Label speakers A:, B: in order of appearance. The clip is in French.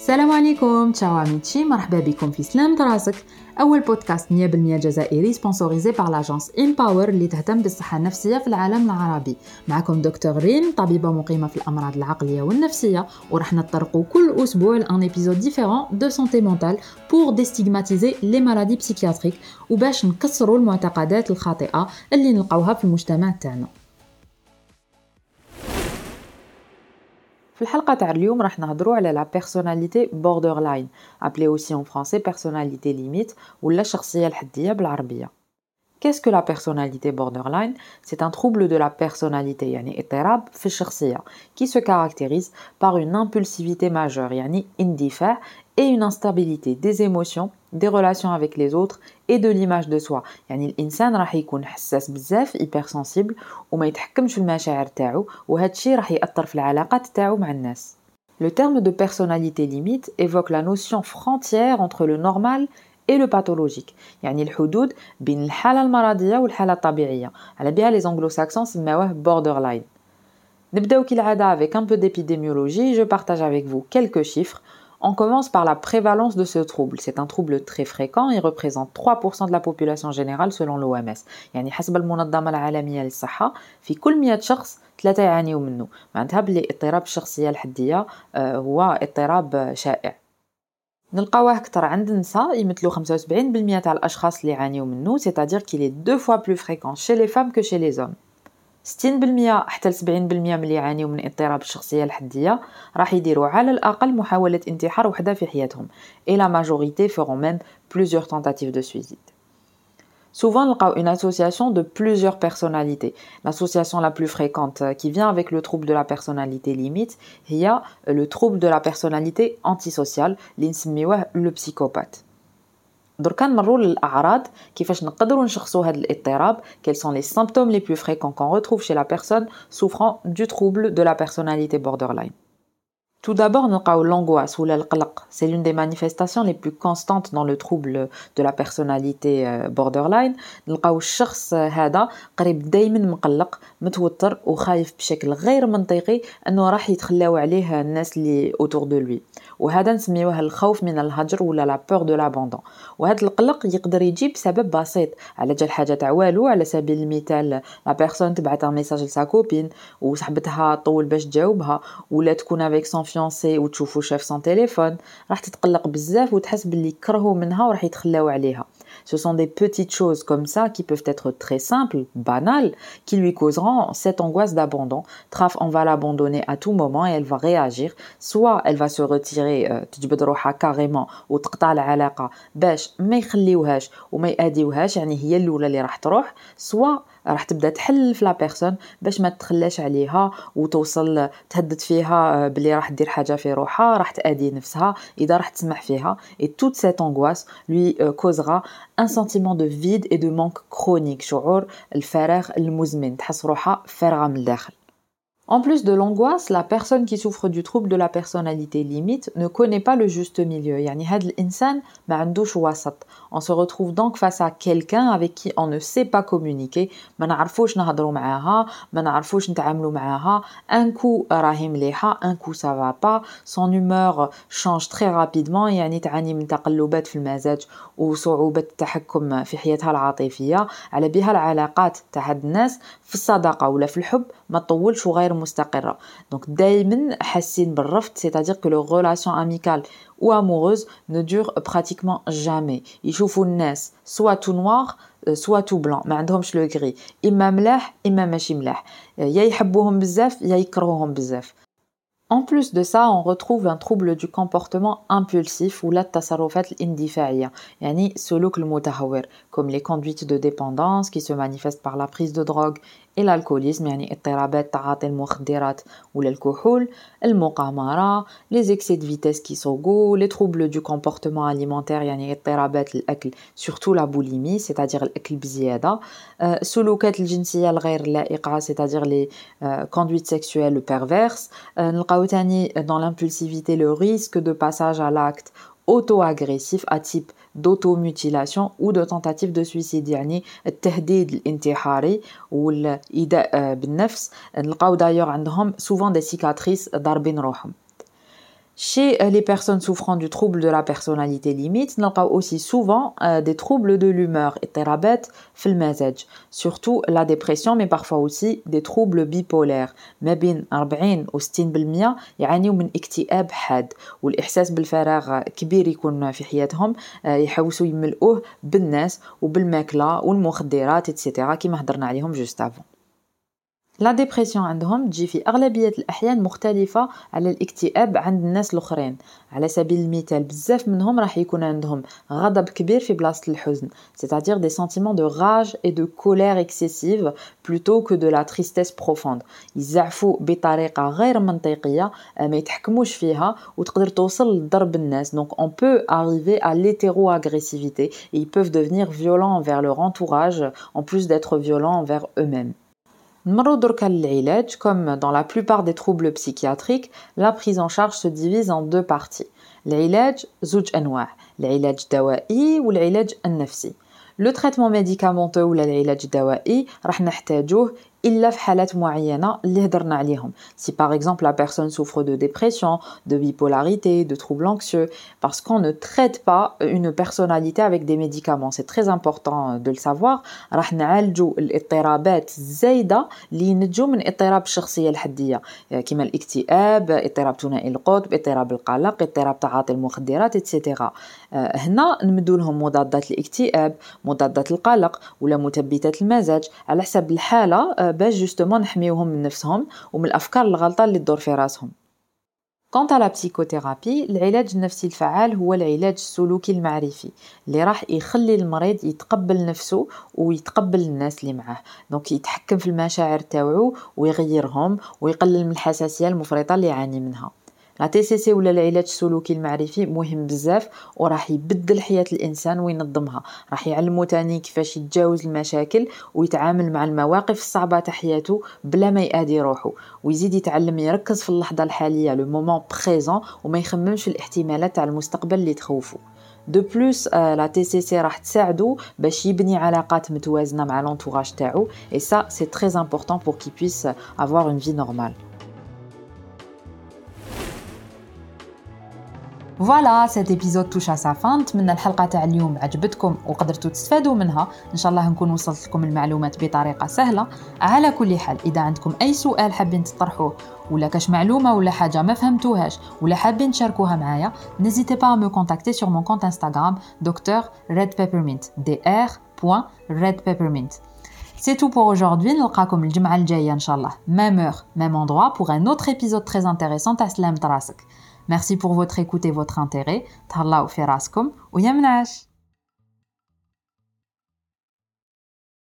A: السلام عليكم تشاو عميتشي مرحبا بكم في سلام راسك أول بودكاست 100% جزائري سبونسوريزي بار لاجونس ان باور اللي تهتم بالصحة النفسية في العالم العربي. معكم دكتور ريم طبيبة مقيمة في الأمراض العقلية والنفسية وراح نطرقوا كل أسبوع لأن ايبيزود ديفيرون دو سونتي مونتال بور ديستيغماتيزي لي مالادي بسيكياتريك وباش نكسروا المعتقدات الخاطئة اللي نلقاوها في المجتمع تاعنا. في الحلقة تاع اليوم راح نهضروا على لا بيرسوناليتي بوردرلاين أبلي أوسي اون فرونسي بيرسوناليتي ليميت ولا الشخصية الحدية بالعربية. Qu'est-ce que la personnalité borderline C'est un trouble de la personnalité, yani اضطراب في الشخصية, qui se caractérise par une impulsivité majeure, yani indiffère, et une instabilité des émotions, des relations avec les autres et de l'image de soi. يعني الانسان راح يكون حساس بزاف hypersensible وما يتحكمش في المشاعر تاعو وهذا الشيء راح ياثر في العلاقات تاعو مع الناس. Le terme de personnalité limite évoque la notion frontière entre le normal et le pathologique يعني الحدود بين الحالة المرضية والحالة الطبيعية على بها les anglo-saxons سماوه borderline نبداو كالعادة avec un peu d'épidémiologie je partage avec vous quelques chiffres On commence par la prévalence de ce trouble. C'est un trouble très fréquent, il représente 3% de la population générale selon l'OMS. يعني حسب المنظمة العالمية للصحة في كل 100 شخص ثلاثة يعانيوا منه. معناتها بلي اضطراب الشخصية الحدية هو اضطراب شائع. نلقاوه أكثر عند النساء يمثلوا 75% تاع الأشخاص اللي يعانيو منه سيتادير كيلي دو فوا بلو فريكون شي لي فام كو شي لي زوم 60% حتى 70% من اللي يعانيو من اضطراب الشخصيه الحدية راح يديروا على الأقل محاولة انتحار وحدة في حياتهم. اي لا ماجوريتي فيرون ميم بلوزيور تونتاتيف دو سويزيد Souvent, on a une association de plusieurs personnalités. L'association la plus fréquente euh, qui vient avec le trouble de la personnalité limite, il y a euh, le trouble de la personnalité antisociale, le psychopathe. دركا نمروا للاعراض كيفاش نقدروا نشخصوا هذا الاضطراب quels sont les symptômes les plus fréquents qu'on retrouve chez la personne souffrant du trouble de la personnalité borderline Tout d'abord, نلقاو l'angoisse ou القلق. C'est l'une des manifestations les plus constantes dans le trouble de la personnalité borderline. نلقاو الشخص هذا قريب دايما مقلق متوتر وخايف بشكل غير منطقي انه راح يتخلاو عليه الناس اللي autour de lui. وهذا نسميوه الخوف من الهجر ولا لا بور دو لابوندون وهذا القلق يقدر يجي بسبب بسيط على جال حاجة تاع والو على سبيل المثال لا بيرسون تبعت ميساج لسا كوبين طول باش تجاوبها ولا تكون افيك سون فيونسي وتشوفو شاف سون تيليفون راح تتقلق بزاف وتحس باللي كرهو منها وراح يتخلاو عليها Ce sont des petites choses comme ça qui peuvent être très simples, banales, qui lui causeront cette angoisse d'abandon. Traf, on va l'abandonner à tout moment et elle va réagir. Soit elle va se retirer, تجبد روحها carrément وتقطع العلاقة باش ما يخليوهاش وما يأذيوهاش يعني هي الأولى اللي راح تروح. Soit راح تبدأ تحل في لا بيرسون باش ما تخلاش عليها وتوصل تهدد فيها بلي راح دير حاجة في روحها راح تأذي نفسها. إذا راح تسمح فيها et toute cette angoisse lui causera un sentiment de vide et de manque chronique. شعور الفراغ المزمن. تحس روحها فارغة من الداخل. En plus de l'angoisse, la personne qui souffre du trouble de la personnalité limite ne connaît pas le juste milieu. Yani had l'insan ma wasat. On se retrouve donc face à quelqu'un avec qui on ne sait pas communiquer. ما نعرفوش نهضروا معاها, ما نعرفوش نتعاملوا معاها. Un coup راهي مليحة, un coup ça va pas. Son humeur change très rapidement. يعني تعاني من تقلبات في المزاج وصعوبة التحكم في حياتها العاطفية. على بها العلاقات تاع هاد الناس في الصداقة ولا في الحب ما تطولش وغير مستقرة دونك دائما حاسين بالرفض c'est-à-dire que leur relation amicale ou amoureuse ne dure pratiquement jamais يشوفوا الناس soit tout noir soit tout blanc ما عندهمش لو غري اما ملاح اما ماشي ملاح يا يحبوهم بزاف يا يكرهوهم بزاف En plus de ça, on retrouve un trouble du comportement impulsif ou la tasarrufat indifa'iyya, yani suluk al comme les conduites de dépendance qui se manifestent par la prise de drogue et l'alcoolisme, يعني اضطرابات تعاطي المخدرات ou l'alcool, المقامرة, les excès de vitesse qui s'ogo, les troubles du comportement alimentaire, يعني اضطرابات الأكل, surtout la boulimie, c'est-à-dire الأكل بزيادة, سلوكات الجنسية الغير لائقة, c'est-à-dire les conduites sexuelles perverses, نلقاو تاني dans l'impulsivité le risque de passage à l'acte auto-agressif à type d'automutilation ou de tentative de suicide يعني التهديد الانتحاري والإيذاء بالنفس نلقاو d'ailleurs عندهم souvent des cicatrices ضاربين روحهم Chez euh, les personnes souffrant du trouble de la personnalité limite, on a aussi souvent euh, des troubles de l'humeur, surtout la dépression, mais parfois aussi des troubles bipolaires. ما بين 40 و 60% يعانيوا من اكتئاب حاد والإحساس بالفراغ كبير يكون في حياتهم يحوسوا يملؤوه بالناس وبالماكلة والمخدرات etc كما هضرنا عليهم juste avant. لا ديبرسيون عندهم تجي في اغلبيه الاحيان مختلفه على الاكتئاب عند الناس الاخرين على سبيل المثال بزاف منهم راح يكون عندهم غضب كبير في بلاصه الحزن c'est-à-dire des sentiments de rage et de colère excessive plutôt que de la tristesse profonde يزعفوا بطريقه غير منطقيه ما يتحكموش فيها وتقدر توصل لضرب الناس donc on peut arriver à l'hétéro-agressivité et ils peuvent devenir violents envers leur entourage en plus d'être violents envers eux-mêmes comme dans la plupart des troubles psychiatriques, la prise en charge se divise en deux parties. العلاج زوج أنواع العلاج الدوائي والعلاج النفسي لو تريتمون ميديكامونتو ولا العلاج الدوائي راح نحتاجوه الا في حالات معينه اللي هضرنا عليهم si par exemple la personne souffre de dépression de bipolarité de troubles anxieux parce qu'on ne traite pas une personnalité avec des médicaments c'est très important de le savoir راح نعالجوا الاضطرابات الزايده اللي ينتجوا من اضطراب الشخصيه الحديه كما الاكتئاب اضطراب ثنائي القطب اضطراب القلق اضطراب تعاطي المخدرات اتسيتيرا هنا نمدوا لهم مضادات الاكتئاب مضادات القلق ولا مثبتات المزاج على حسب الحاله باش جوستومون نحميوهم من نفسهم ومن الأفكار الغلطة اللي تدور في راسهم. كونت لا بسيكوثيرابي العلاج النفسي الفعال هو العلاج السلوكي المعرفي اللي راح يخلي المريض يتقبل نفسه ويتقبل الناس اللي معاه. دونك يتحكم في المشاعر تاوعو ويغيرهم ويقلل من الحساسية المفرطة اللي يعاني منها. لا تي سي سي ولا العلاج السلوكي المعرفي مهم بزاف وراح يبدل حياة الإنسان وينظمها. راح يعلمو تاني كيفاش يتجاوز المشاكل ويتعامل مع المواقف الصعبة تاع حياته بلا ما يأذي روحو ويزيد يتعلم يركز في اللحظة الحالية لو مومون بريزون وما يخممش الاحتمالات تاع المستقبل اللي تخوفو دو بلوس لا تي سي سي راح تساعدو باش يبني علاقات متوازنة مع لونتوراج تاعو. اي سا سي تري امبورطون بور كي بويس افوار اون في نورمال فوالا سيت ايبيزود توش سا فان نتمنى الحلقة تاع اليوم عجبتكم وقدرتوا تستفادوا منها ان شاء الله نكون وصلت لكم المعلومات بطريقه سهله على كل حال اذا عندكم اي سؤال حابين تطرحوه ولا كاش معلومه ولا حاجة ما فهمتوهاش ولا حابين تشاركوها معايا نزيتي با مو كونتاكتي سور مون كونت انستغرام دكتور ريد بيبرمنت دي ار بوين ريد بيبرمنت C'est tout pour aujourd'hui. نلقاكم الجمعة الجاية إن شاء الله. Même heure, même endroit pour un autre épisode très intéressant. Taslam Trasek. Merci pour votre écoute et votre intérêt. Thallaou firaskum ou yamnash.